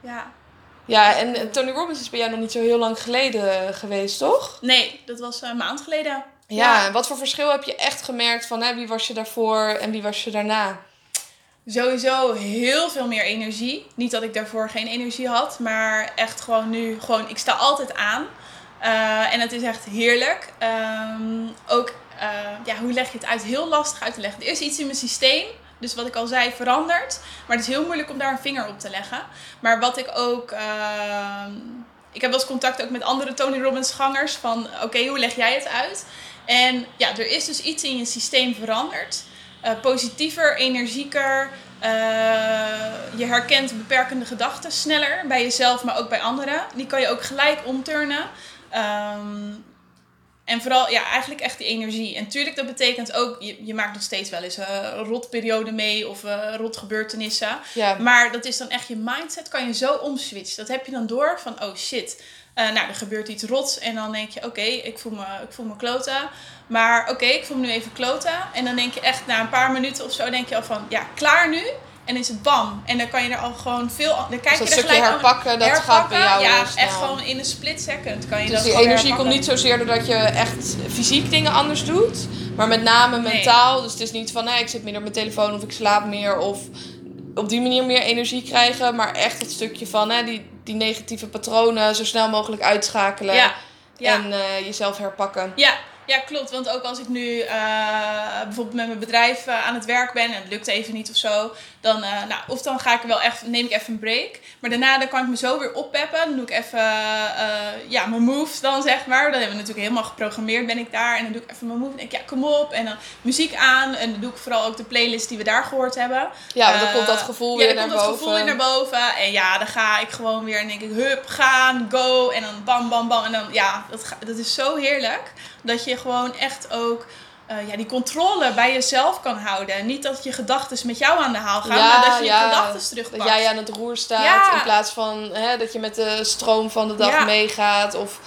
Ja. Ja, en eh, Tony Robbins is bij jou nog niet zo heel lang geleden geweest, toch? Nee, dat was een maand geleden. Ja, en wat voor verschil heb je echt gemerkt van hè, wie was je daarvoor en wie was je daarna? Sowieso heel veel meer energie. Niet dat ik daarvoor geen energie had, maar echt gewoon nu, gewoon, ik sta altijd aan. Eh, en het is echt heerlijk. Ehm, ook, eh, ja, hoe leg je het uit? Heel lastig uit te leggen. Er is iets in mijn systeem, dus wat ik al zei, verandert. Maar het is heel moeilijk om daar een vinger op te leggen. Maar wat ik ook. ehm, ik heb wel eens contact ook met andere Tony Robbins gangers van oké, hoe leg jij het uit? En ja, er is dus iets in je systeem veranderd. Eh, positiever, energieker. eh, je herkent beperkende gedachten sneller bij jezelf, maar ook bij anderen. Die kan je ook gelijk omturnen. Ehm, en vooral, ja, eigenlijk echt die energie. En tuurlijk, dat betekent ook, je, je maakt nog steeds wel eens eh, een rotperiode mee of eh rotgebeurtenissen. Ja, Maar dat is dan echt je mindset, kan je zo omswitchen. Dat heb je dan door van, oh shit, eh, nou, er gebeurt iets rots. En dan denk je, oké, ik voel me, ik voel me kloten. Maar oké, ik voel me nu even kloten. En dan denk je echt, na een paar minuten of zo, denk je al van, ja, klaar nu. En is het bam. En dan kan je er al gewoon veel, dan kijk dus dat je er stukje gelijk herpakken, dat gaat bij jou Ja, echt gewoon in een split second kan je Dus dat die energie komt niet zozeer doordat je echt fysiek dingen anders doet, maar met name Nee. mentaal. Dus het is niet van nee, ik zit meer op mijn telefoon of ik slaap meer of op die manier meer energie krijgen, maar echt het stukje van hè, die, die negatieve patronen zo snel mogelijk uitschakelen Ja, ja. en eh, jezelf herpakken. Ja, ja, klopt. Want ook als ik nu eh, bijvoorbeeld met mijn bedrijf eh, aan het werk ben en het lukt even niet of zo, dan, eh, nou, of dan ga ik wel even, neem ik even een break. Maar daarna dan kan ik me zo weer oppeppen. Dan doe ik even ja, mijn moves dan, zeg maar. Dan hebben we natuurlijk helemaal geprogrammeerd, ben ik daar. En dan doe ik even mijn move. En denk ik, ja, kom op. En dan muziek aan. En dan doe ik vooral ook de playlist die we daar gehoord hebben. Ja, dan komt dat gevoel weer naar boven. Ja, dan komt dat gevoel weer naar boven. En ja, dan ga ik gewoon weer en denk ik, hup, gaan, go. En dan bam, bam, bam. En dan, ja, dat, dat is zo heerlijk. Dat je gewoon echt ook uh, ja, die controle bij jezelf kan houden. Niet dat je gedachten met jou aan de haal gaan, maar dat je je gedachten terugpakt. Dat jij aan het roer staat in plaats van hè, dat je met de stroom van de dag meegaat. Of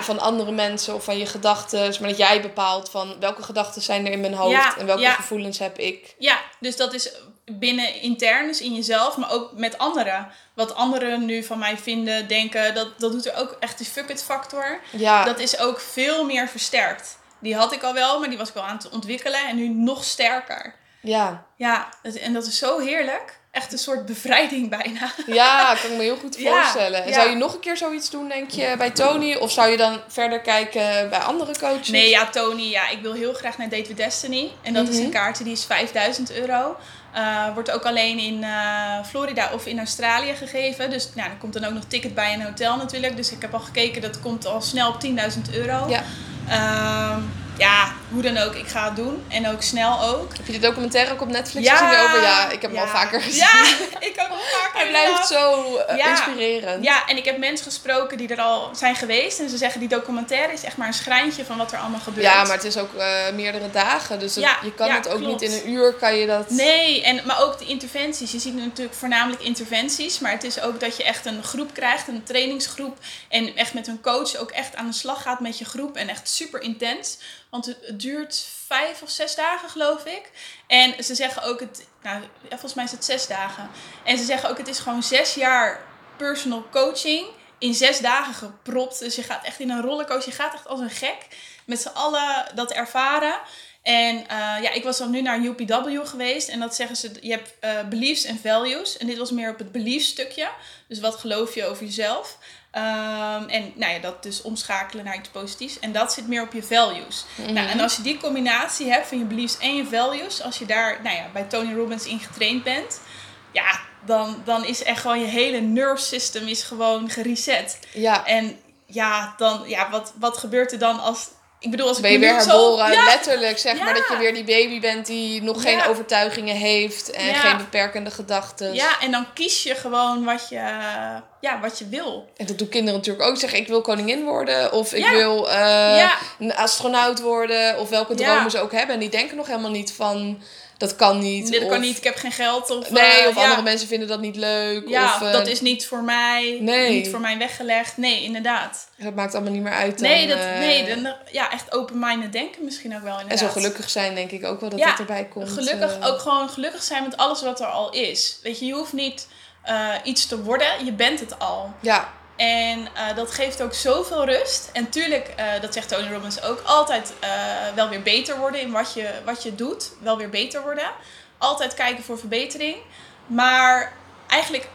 van andere mensen of van je gedachten. Maar dat jij bepaalt van welke gedachten zijn er in mijn hoofd en welke gevoelens heb ik. Ja, dus dat is binnen intern, dus in jezelf, maar ook met anderen. Wat anderen nu van mij vinden, denken, dat, dat doet er ook echt die fuck it factor. Ja. Dat is ook veel meer versterkt. Die had ik al wel, maar die was ik al aan het ontwikkelen en nu nog sterker. Ja. Ja, en dat is zo heerlijk. Echt een soort bevrijding bijna. Ja, kan ik me heel goed voorstellen. En zou je nog een keer zoiets doen, denk je, bij Tony? Of zou je dan verder kijken bij andere coaches? Nee, ja, Tony, ja, ik wil heel graag naar Date with Destiny. En dat is een mhm. kaartje, die is 5000 euro. Uh, wordt ook alleen in uh, Florida of in Australië gegeven. Dus nou, er komt dan ook nog ticket bij een hotel natuurlijk. Dus ik heb al gekeken, dat komt al snel op 10.000 euro. Ja. Uh, ja, hoe dan ook, ik ga het doen. En ook snel ook. Heb je de documentaire ook op Netflix ja, gezien over? Ja, ik heb hem al vaker gezien. Ja, ik heb hem al vaker Hij blijft zo uh, inspirerend. Ja, en ik heb mensen gesproken die er al zijn geweest. En ze zeggen, die documentaire is echt maar een schrijntje van wat er allemaal gebeurt. Ja, maar het is ook uh, meerdere dagen. Dus het, je kan het ook niet in een uur, kan je dat... Nee, en, maar ook de interventies. Je ziet nu natuurlijk voornamelijk interventies. Maar het is ook dat je echt een groep krijgt, een trainingsgroep. En echt met een coach ook echt aan de slag gaat met je groep. En echt super intens. Want het, duurt vijf of zes dagen, geloof ik. En ze zeggen ook, het, nou, volgens mij is het zes dagen. En ze zeggen ook, het is gewoon zes jaar personal coaching in zes dagen gepropt. Dus je gaat echt in een rollercoaster. Je gaat echt als een gek met z'n allen dat ervaren. En uh, ja, ik was dan nu naar UPW geweest. En dat zeggen ze, je hebt uh, beliefs en values. En dit was meer op het beliefs stukje. Dus wat geloof je over jezelf? Um, en nou ja, dat dus omschakelen naar iets positiefs. En dat zit meer op je values. Mhm. nou, en als je die combinatie hebt van je beliefs en je values, als je daar nou ja, bij Tony Robbins in getraind bent, ja, dan, dan is echt gewoon je hele nerve system is gewoon gereset. Ja. En ja, dan, ja, wat, wat gebeurt er dan als ik bedoel, als ik ben je weer herboren, ja, letterlijk zeg maar. Dat je weer die baby bent die nog geen overtuigingen heeft en geen beperkende gedachten. Ja, en dan kies je gewoon wat je, ja, wat je wil. En dat doen kinderen natuurlijk ook. Zeggen, ik wil koningin worden of ik wil uh, een astronaut worden of welke dromen ze ook hebben. En die denken nog helemaal niet van dat kan niet. Dit kan niet, ik heb geen geld. Of, nee, eh, of andere mensen vinden dat niet leuk. Ja, of, dat is niet voor mij. Nee. Niet voor mij weggelegd. Nee, inderdaad. Dat maakt allemaal niet meer uit dan, Nee, dat, uh, nee dan, ja, echt open-minded denken misschien ook wel inderdaad. En zo gelukkig zijn denk ik ook wel dat ja, erbij komt. gelukkig uh, ook gewoon gelukkig zijn met alles wat er al is. Weet je, je hoeft niet iets te worden. Je bent het al. Ja. En uh, dat geeft ook zoveel rust. En tuurlijk, uh, dat zegt Tony Robbins ook, altijd uh, wel weer beter worden in wat je, wat je doet. Wel weer beter worden. Altijd kijken voor verbetering. Maar eigenlijk,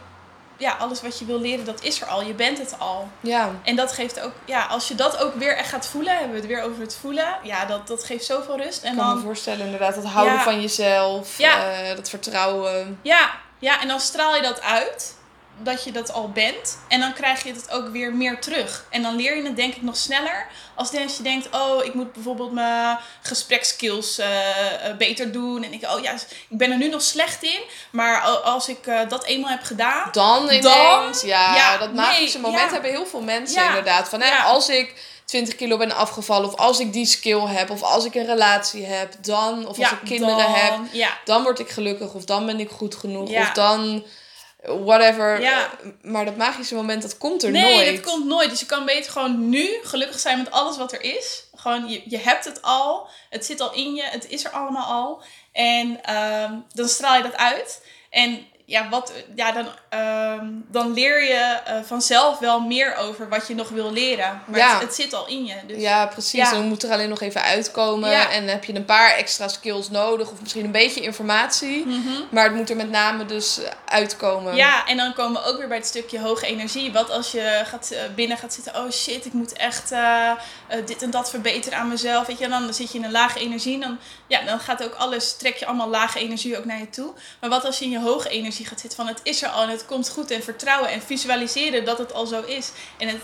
ja, alles wat je wil leren, dat is er al. Je bent het al. Ja. En dat geeft ook, ja, als je dat ook weer echt gaat voelen, hebben we het weer over het voelen. Ja, dat, dat geeft zoveel rust. En ik kan dan, me voorstellen, inderdaad, dat houden van jezelf. Ja. dat vertrouwen. Ja, ja, en dan straal je dat uit dat je dat al bent. En dan krijg je het ook weer meer terug. En dan leer je het denk ik nog sneller. Als je denkt, oh, ik moet bijvoorbeeld mijn gesprekskills uh, beter doen. En ik, oh ja, ik ben er nu nog slecht in. Maar als ik uh, dat eenmaal heb gedaan... Dan ineens, dan, ja, ja, dat magische nee, moment hebben heel veel mensen ja, inderdaad. Van, hè, als ik 20 kilo ben afgevallen. Of als ik die skill heb. Of als ik een relatie heb. Dan. Of als ik kinderen dan, heb. Dan word ik gelukkig. Of dan ben ik goed genoeg. Of dan whatever. Ja. Maar dat magische moment, dat komt er nooit. Nee, dat komt nooit. Dus je kan beter gewoon nu gelukkig zijn met alles wat er is. Gewoon, je, je hebt het al. Het zit al in je. Het is er allemaal al. En um, dan straal je dat uit. En ja, wat, ja dan, ehm, dan leer je eh, vanzelf wel meer over wat je nog wil leren. Maar Ja. het, het zit al in je. Dus, Ja, precies. Ja. Dan moet er alleen nog even uitkomen. Ja. En heb je een paar extra skills nodig. Of misschien een beetje informatie. Mhm. Maar het moet er met name dus uitkomen. Ja, en dan komen we ook weer bij het stukje hoge energie. Wat als je gaat, eh, binnen gaat zitten, oh shit, ik moet echt eh, eh, dit en dat verbeteren aan mezelf. Weet je, en dan zit je in een lage energie. En dan, ja, dan gaat ook alles, trek je allemaal lage energie ook naar je toe. Maar wat als je in je hoge energie gaat zitten van het is er al en het komt goed en vertrouwen en visualiseren dat het al zo is. En het,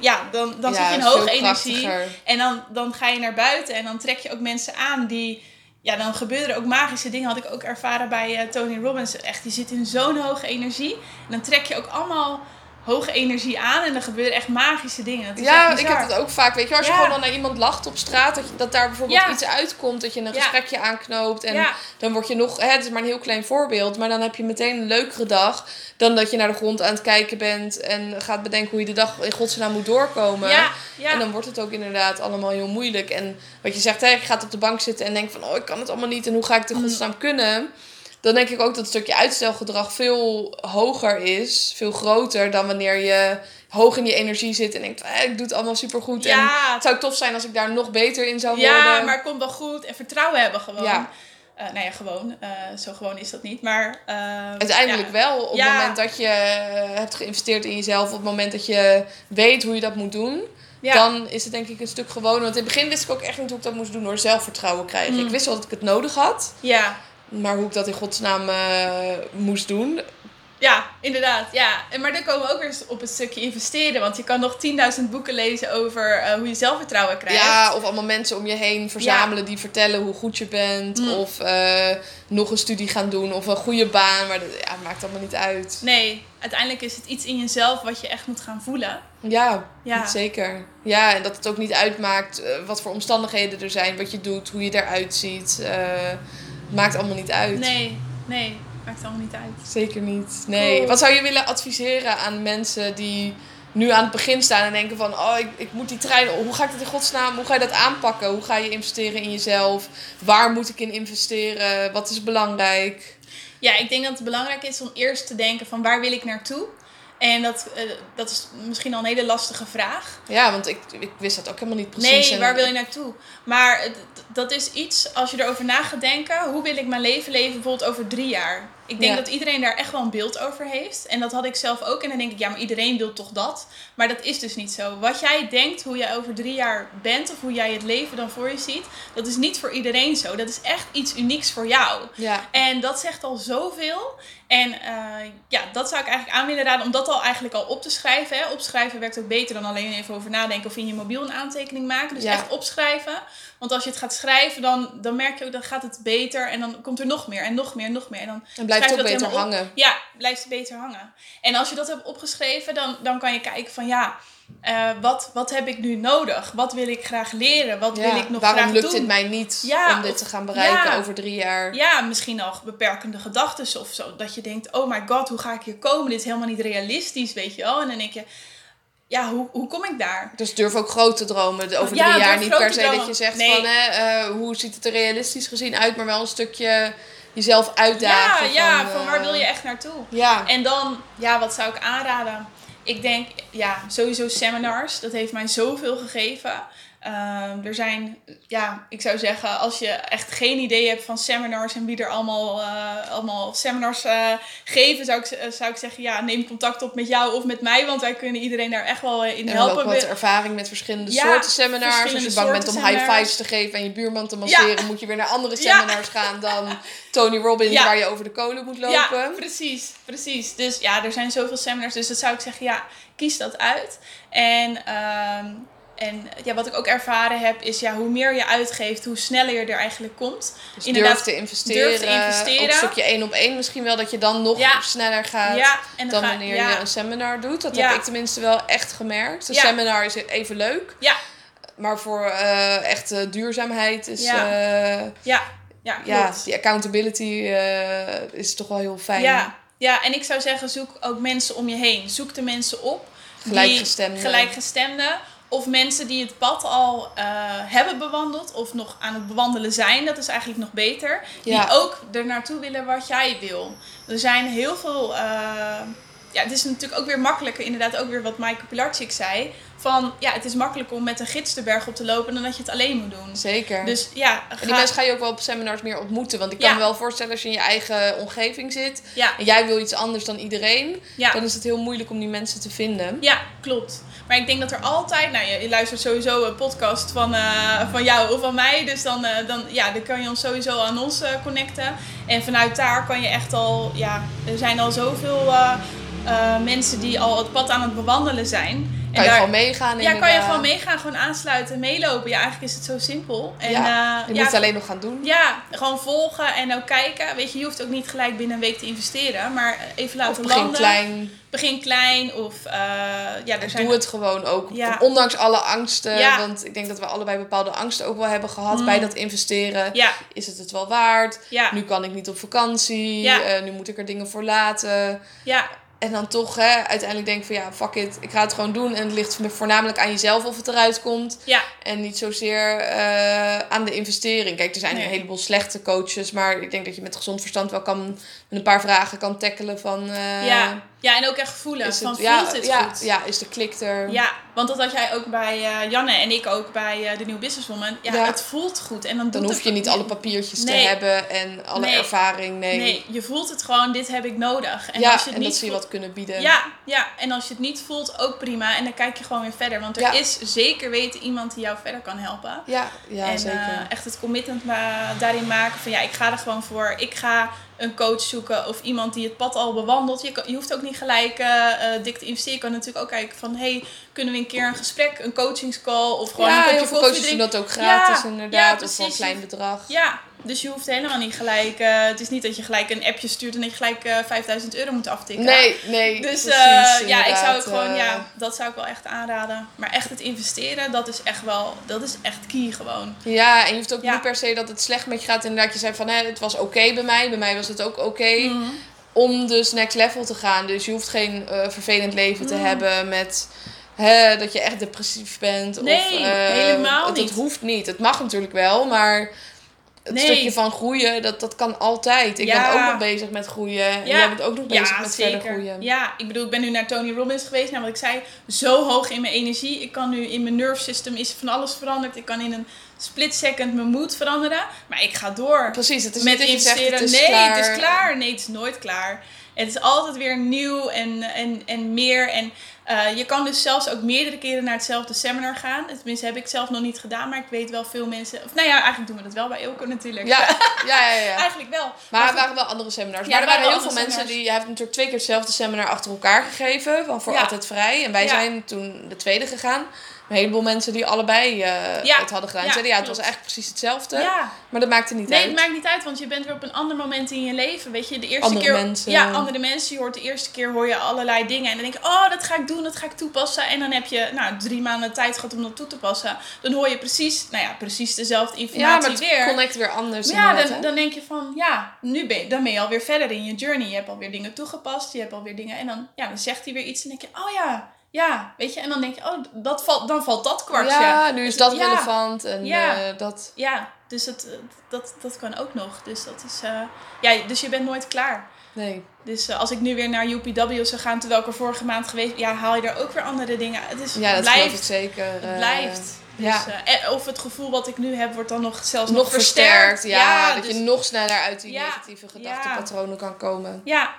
ja, dan, dan zit je in hoge energie. En dan, dan ga je naar buiten en dan trek je ook mensen aan die. Ja, dan gebeuren er ook magische dingen. Had ik ook ervaren bij eh, Tony Robbins. Echt, die zit in zo'n hoge energie. En dan trek je ook allemaal hoge energie aan. En dan gebeuren echt magische dingen. Ja, ik heb het ook vaak. Weet je, als je Ja. gewoon dan naar iemand lacht op straat, dat, je, dat daar bijvoorbeeld Ja. iets uitkomt, dat je een Ja. gesprekje aanknoopt. En dan word je nog, hè, het is maar een heel klein voorbeeld, maar dan heb je meteen een leukere dag dan dat je naar de grond aan het kijken bent en gaat bedenken hoe je de dag in godsnaam moet doorkomen. Ja, ja. En dan wordt het ook inderdaad allemaal heel moeilijk. En wat je zegt, hè, je gaat op de bank zitten en denkt van, oh, ik kan het allemaal niet en hoe ga ik het in Mm. godsnaam kunnen? Dan denk ik ook dat het stukje uitstelgedrag veel hoger is, veel groter dan wanneer je hoog in je energie zit en denkt, eh, ik doe het allemaal supergoed. En ja, het zou tof zijn als ik daar nog beter in zou worden. ja, maar het komt wel goed. En vertrouwen hebben gewoon. Ja. Eh, nou ja, gewoon. Eh, zo gewoon is dat niet. Maar eh, Uiteindelijk ja. wel. Op Ja. het moment dat je hebt geïnvesteerd in jezelf, op het moment dat je weet hoe je dat moet doen, Ja. dan is het denk ik een stuk gewoner. Want in het begin wist ik ook echt niet hoe ik dat moest doen door zelfvertrouwen krijgen. Mm. Ik wist wel dat ik het nodig had, Ja, maar hoe ik dat in godsnaam eh, moest doen. Ja, inderdaad. Ja. En, maar dan komen we ook weer op het stukje investeren. Want je kan nog 10.000 boeken lezen over eh, hoe je zelfvertrouwen krijgt. Ja, of allemaal mensen om je heen verzamelen die vertellen hoe goed je bent. Mm. Of eh, nog een studie gaan doen of een goede baan. Maar dat ja, maakt allemaal niet uit. Nee, uiteindelijk is het iets in jezelf wat je echt moet gaan voelen. Ja, Ja. zeker. Ja, en dat het ook niet uitmaakt wat voor omstandigheden er zijn, wat je doet, hoe je eruit ziet. Maakt allemaal niet uit. Nee, nee, maakt allemaal niet uit. Zeker niet. Nee. Cool. Wat zou je willen adviseren aan mensen die nu aan het begin staan en denken van... Oh, ik, ik moet die trein... Hoe ga ik dat in godsnaam... Hoe ga je dat aanpakken? Hoe ga je investeren in jezelf? Waar moet ik in investeren? Wat is belangrijk? Ja, ik denk dat het belangrijk is om eerst te denken van waar wil ik naartoe? En dat, eh, dat is misschien al een hele lastige vraag. Ja, want ik, ik wist dat ook helemaal niet precies. Nee, waar wil je naartoe? Maar het- dat is iets, als je erover na gaat denken, hoe wil ik mijn leven leven bijvoorbeeld over drie jaar? Ik denk Ja. dat iedereen daar echt wel een beeld over heeft. En dat had ik zelf ook. En dan denk ik, ja, maar iedereen wil toch dat? Maar dat is dus niet zo. Wat jij denkt, hoe jij over drie jaar bent, of hoe jij het leven dan voor je ziet, dat is niet voor iedereen zo. Dat is echt iets unieks voor jou. Ja, En dat zegt al zoveel. En eh, ja, dat zou ik eigenlijk aan willen raden om dat al eigenlijk al op te schrijven. Hè. Opschrijven werkt ook beter dan alleen even over nadenken of in je mobiel een aantekening maken. Dus Ja. echt opschrijven. Want als je het gaat schrijven, dan, dan merk je ook dan gaat het beter. En dan komt er nog meer en nog meer en nog meer. En dan en blijft schrijf ook dat beter op. hangen. Ja, blijft het beter hangen. En als je dat hebt opgeschreven, dan, dan kan je kijken van ja, eh, wat, wat heb ik nu nodig? Wat wil ik graag leren? Wat Ja, wil ik nog waarom graag lukt doen? dit mij niet Ja, om dit of- te gaan bereiken ja. over drie jaar? Ja, misschien al beperkende gedachten of zo. Dat je denkt, oh my god, hoe ga ik hier komen? Dit is helemaal niet realistisch, weet je wel. En dan denk je, ja, hoe, hoe kom ik daar? Dus durf ook groot te dromen over drie jaar. Niet per se dat je zegt Nee. van hè, eh, hoe ziet het er realistisch gezien uit, maar wel een stukje jezelf uitdagen. ja, ja, van, eh, waar wil je echt naartoe? Ja, En dan, ja, wat zou ik aanraden? Ik denk, ja, sowieso seminars. Dat heeft mij zoveel gegeven. Ehm, er zijn, ja, ik zou zeggen, als je echt geen idee hebt van seminars en wie er allemaal, eh, allemaal seminars eh, geven, zou ik, eh, zou ik zeggen, ja, neem contact op met jou of met mij, want wij kunnen iedereen daar echt wel in en helpen. ook wat ervaring met verschillende Ja, soorten seminars. Als je bang bent om high fives te geven en je buurman te masseren, moet je weer naar andere Ja. seminars gaan dan Tony Robbins, waar je over de kolen moet lopen. Ja, precies, precies. Dus ja, er zijn zoveel seminars. Dus dat zou ik zeggen, ja, kies dat uit. En, ehm, en ja, wat ik ook ervaren heb, is ja, hoe meer je uitgeeft, hoe sneller je er eigenlijk komt. Dus Inderdaad, durf te investeren. durf te investeren. Stukje één op één misschien wel, dat je dan nog Ja. sneller gaat. Ja, dan ga- wanneer ja, je een seminar doet. Dat heb ik tenminste wel echt gemerkt. Een seminar is even leuk. Ja. Maar voor eh echte duurzaamheid is Ja. eh, Ja, ja, ja, klopt. die accountability eh, is toch wel heel fijn. Ja, ja, en ik zou zeggen, zoek ook mensen om je heen. Zoek de mensen op. die- Gelijkgestemden. Of mensen die het pad al eh, hebben bewandeld of nog aan het bewandelen zijn, dat is eigenlijk nog beter. Ja. Die ook er naartoe willen wat jij wil. Er zijn heel veel. eh, ja, het is natuurlijk ook weer makkelijker, inderdaad, ook weer wat Maaike Pilarczyk zei. Van ja, het is makkelijker om met een gids de berg op te lopen dan dat je het alleen moet doen. Zeker. Dus ja, en die mensen ga je ook wel op seminars meer ontmoeten. Want ik kan Ja. me wel voorstellen als je in je eigen omgeving zit ja, en jij wil iets anders dan iedereen, dan is het heel moeilijk om die mensen te vinden. Ja, klopt. Maar ik denk dat er altijd, nou je, luistert sowieso een podcast van, eh, van jou of van mij. Dus dan, eh, dan, ja, dan kan je ons sowieso aan ons eh, connecten. En vanuit daar kan je echt al, ja, er zijn al zoveel eh, mensen die al het pad aan het bewandelen zijn. En Kan je daar- gewoon meegaan. ja, kan je gewoon meegaan, gewoon aansluiten, meelopen. Ja, eigenlijk is het zo simpel. En, Ja, eh, Je moet het alleen nog gaan doen. ja, gewoon volgen en ook kijken. Weet je, je hoeft ook niet gelijk binnen een week te investeren, maar even laten Of begin landen. klein. Begin klein of eh, ja, er zijn Doe het gewoon ook. Ja. Ondanks alle angsten. Ja. Want ik denk dat we allebei bepaalde angsten ook wel hebben gehad Mm. bij dat investeren. Ja, Is het het wel waard? ja, Nu kan ik niet op vakantie. Ja. eh, nu moet ik er dingen voor laten. ja, En dan toch hè, uiteindelijk denk van ja, fuck it. Ik ga het gewoon doen. En het ligt voornamelijk aan jezelf of het eruit komt. ja, En niet zozeer eh, aan de investering. Kijk, er zijn Nee. een heleboel slechte coaches. Maar ik denk dat je met gezond verstand wel kan, met een paar vragen kan tackelen van... eh, ja. Ja, en ook echt voelen. is van, het, voelt ja, goed? ja, is de klik er? Ja, want dat had jij ook bij eh, Janne en ik ook bij eh, de Nieuwe Businesswoman. Ja, Ja. het voelt goed. En dan, Dan hoef het je niet alle papiertjes Nee. te hebben en alle Nee. ervaring. Nee. Nee, je voelt het gewoon, dit heb ik nodig. En ja, als je het en niet dat ze je voelt- wat kunnen bieden. Ja, ja, en als je het niet voelt, ook prima. En dan kijk je gewoon weer verder. Want er Ja. is zeker weten iemand die jou verder kan helpen. ja, ja en zeker. eh, echt het commitment daarin maken van ja, ik ga er gewoon voor. Ik ga een coach zoeken of iemand die het pad al bewandelt. Je, kan- je hoeft ook niet gelijk eh, dik te investeren. Je kan natuurlijk ook kijken van hey, kunnen we een keer een gesprek, een coachingscall of gewoon ja, een heel kopje veel koffie coaches doen dat ook gratis Ja, inderdaad. ja, of voor een klein bedrag. Ja, dus je hoeft helemaal niet gelijk. eh, het is niet dat je gelijk een appje stuurt en dat je gelijk eh 5000 euro moet aftikken. Nee, nee. Dus precies, eh, ja, ik zou ook gewoon, ja, dat zou ik wel echt aanraden. Maar echt het investeren, dat is echt wel, dat is echt key gewoon. Ja, en je hoeft ook Ja. niet per se dat het slecht met je gaat. Inderdaad, je zei van hè, het was oké bij mij. Bij mij was het ook oké. Mhm. Om dus next level te gaan. Dus je hoeft geen vervelend leven te Mm. hebben met hè, dat je echt depressief bent. of, Nee, helemaal het, niet. Het hoeft niet. Het mag natuurlijk wel, maar het Nee. stukje van groeien, dat, dat kan altijd. Ik Ja. ben ook nog bezig met groeien. En Ja. jij bent ook nog bezig Ja, met verder groeien. Ja, ik bedoel, ik ben nu naar Tony Robbins geweest. Nou, wat ik zei, zo hoog in mijn energie. Ik kan nu in mijn nerve system is van alles veranderd. Ik kan in een split second mijn mood veranderen. Maar ik ga door. Precies, het is met niet zegt investeren. het is nee, klaar. het is klaar. Nee, het is nooit klaar. Het is altijd weer nieuw en, en, en meer. En eh, je kan dus zelfs ook meerdere keren naar hetzelfde seminar gaan. Tenminste, heb ik zelf nog niet gedaan, maar ik weet wel veel mensen. Of nou ja, eigenlijk doen we dat wel bij Ilko natuurlijk. Ja, ja, ja. ja. eigenlijk wel. Maar er waren wel andere seminars. Ja, maar er waren heel veel mensen seminars. die... Hij heeft natuurlijk twee keer hetzelfde seminar achter elkaar gegeven. Van voor Ja. altijd vrij. En wij zijn toen de tweede gegaan. Een heleboel mensen die allebei eh, Ja. het hadden gedaan. Ja, zeiden ja, het was eigenlijk precies hetzelfde. ja, Maar dat maakte niet Nee, uit. het maakt niet uit, want je bent weer op een ander moment in je leven. Weet je, de eerste Andere keer. mensen. Ja, andere mensen. Je hoort de eerste keer hoor je allerlei dingen. En dan denk je, oh, dat ga ik doen, dat ga ik toepassen. En dan heb je nou, drie maanden tijd gehad om dat toe te passen. Dan hoor je precies, nou ja, precies dezelfde ja, informatie maar het weer. connect weer anders. Maar ja, dan, hè? dan denk je van, ja, nu ben je, dan ben je alweer verder in je journey. Je hebt alweer dingen toegepast, je hebt alweer dingen. En dan, ja, dan zegt hij weer iets en denk je, oh ja, ja, weet je. En dan denk je, oh, dat valt, dan valt dat kwartje. Ja, nu is dat Ja. relevant. En Ja. eh, dat... Ja, dus het, eh, dat, dat kan ook nog. Dus dat is, eh, ja, dus je bent nooit klaar. Nee. Dus eh, als ik nu weer naar UPW zou gaan, terwijl ik er vorige maand geweest ja, haal je er ook weer andere dingen. Het is, Ja, dat ik blijft. zeker. Het blijft. Dus, ja. of het gevoel wat ik nu heb, wordt dan nog zelfs nog, nog versterkt. Ja, dat dus- je nog sneller uit die negatieve gedachtenpatronen kan komen. Ja,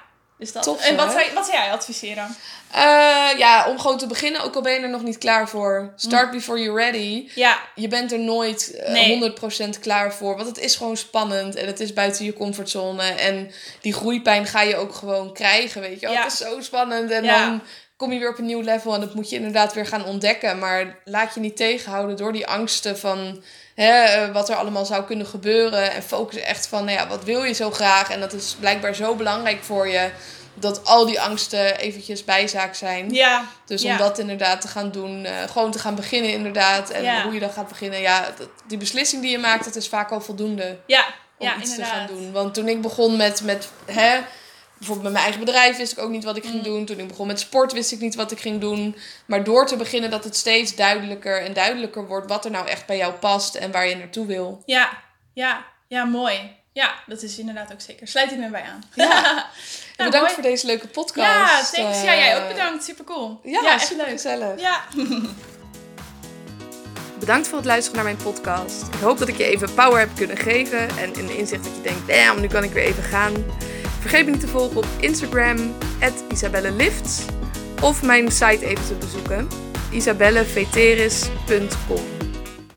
dus dat. Tof, en wat hè? zou, wat zou jij adviseren? Eh, ja, om gewoon te beginnen, ook al ben je er nog niet klaar voor. Start before you're ready. Ja, Je bent er nooit eh, Nee. 100% klaar voor. Want het is gewoon spannend en het is buiten je comfortzone. En die groeipijn ga je ook gewoon krijgen, weet je wel. Ja. Het is zo spannend. En Ja. dan kom je weer op een nieuw level en dat moet je inderdaad weer gaan ontdekken. Maar laat je niet tegenhouden door die angsten van hè, eh, wat er allemaal zou kunnen gebeuren. En focus echt van, nou ja, wat wil je zo graag? En dat is blijkbaar zo belangrijk voor je. Dat al die angsten eventjes bijzaak zijn. ja, Dus Ja. om dat inderdaad te gaan doen, eh, gewoon te gaan beginnen inderdaad. En Ja. hoe je dan gaat beginnen, ja, dat, die beslissing die je maakt, dat is vaak al voldoende ja, om ja iets inderdaad. te gaan doen. Want toen ik begon met, met hè, bijvoorbeeld met mijn eigen bedrijf wist ik ook niet wat ik ging Mm. doen. Toen ik begon met sport wist ik niet wat ik ging doen. Maar door te beginnen dat het steeds duidelijker en duidelijker wordt wat er nou echt bij jou past en waar je naartoe wil. Ja, ja, ja, mooi. Ja, dat is inderdaad ook zeker. Sluit ik me bij aan. Ja. Ja, bedankt mooi. voor deze leuke podcast. Ja, thanks. Ja, jij ook Eh, bedankt. Super cool. Ja, echt super leuk. gezellig. Ja. Bedankt voor het luisteren naar mijn podcast. Ik hoop dat ik je even power heb kunnen geven en een inzicht dat je denkt, damn, nu kan ik weer even gaan. Vergeet me niet te volgen op Instagram, isabellelifts. Of mijn site even te bezoeken, isabelleveteris.com.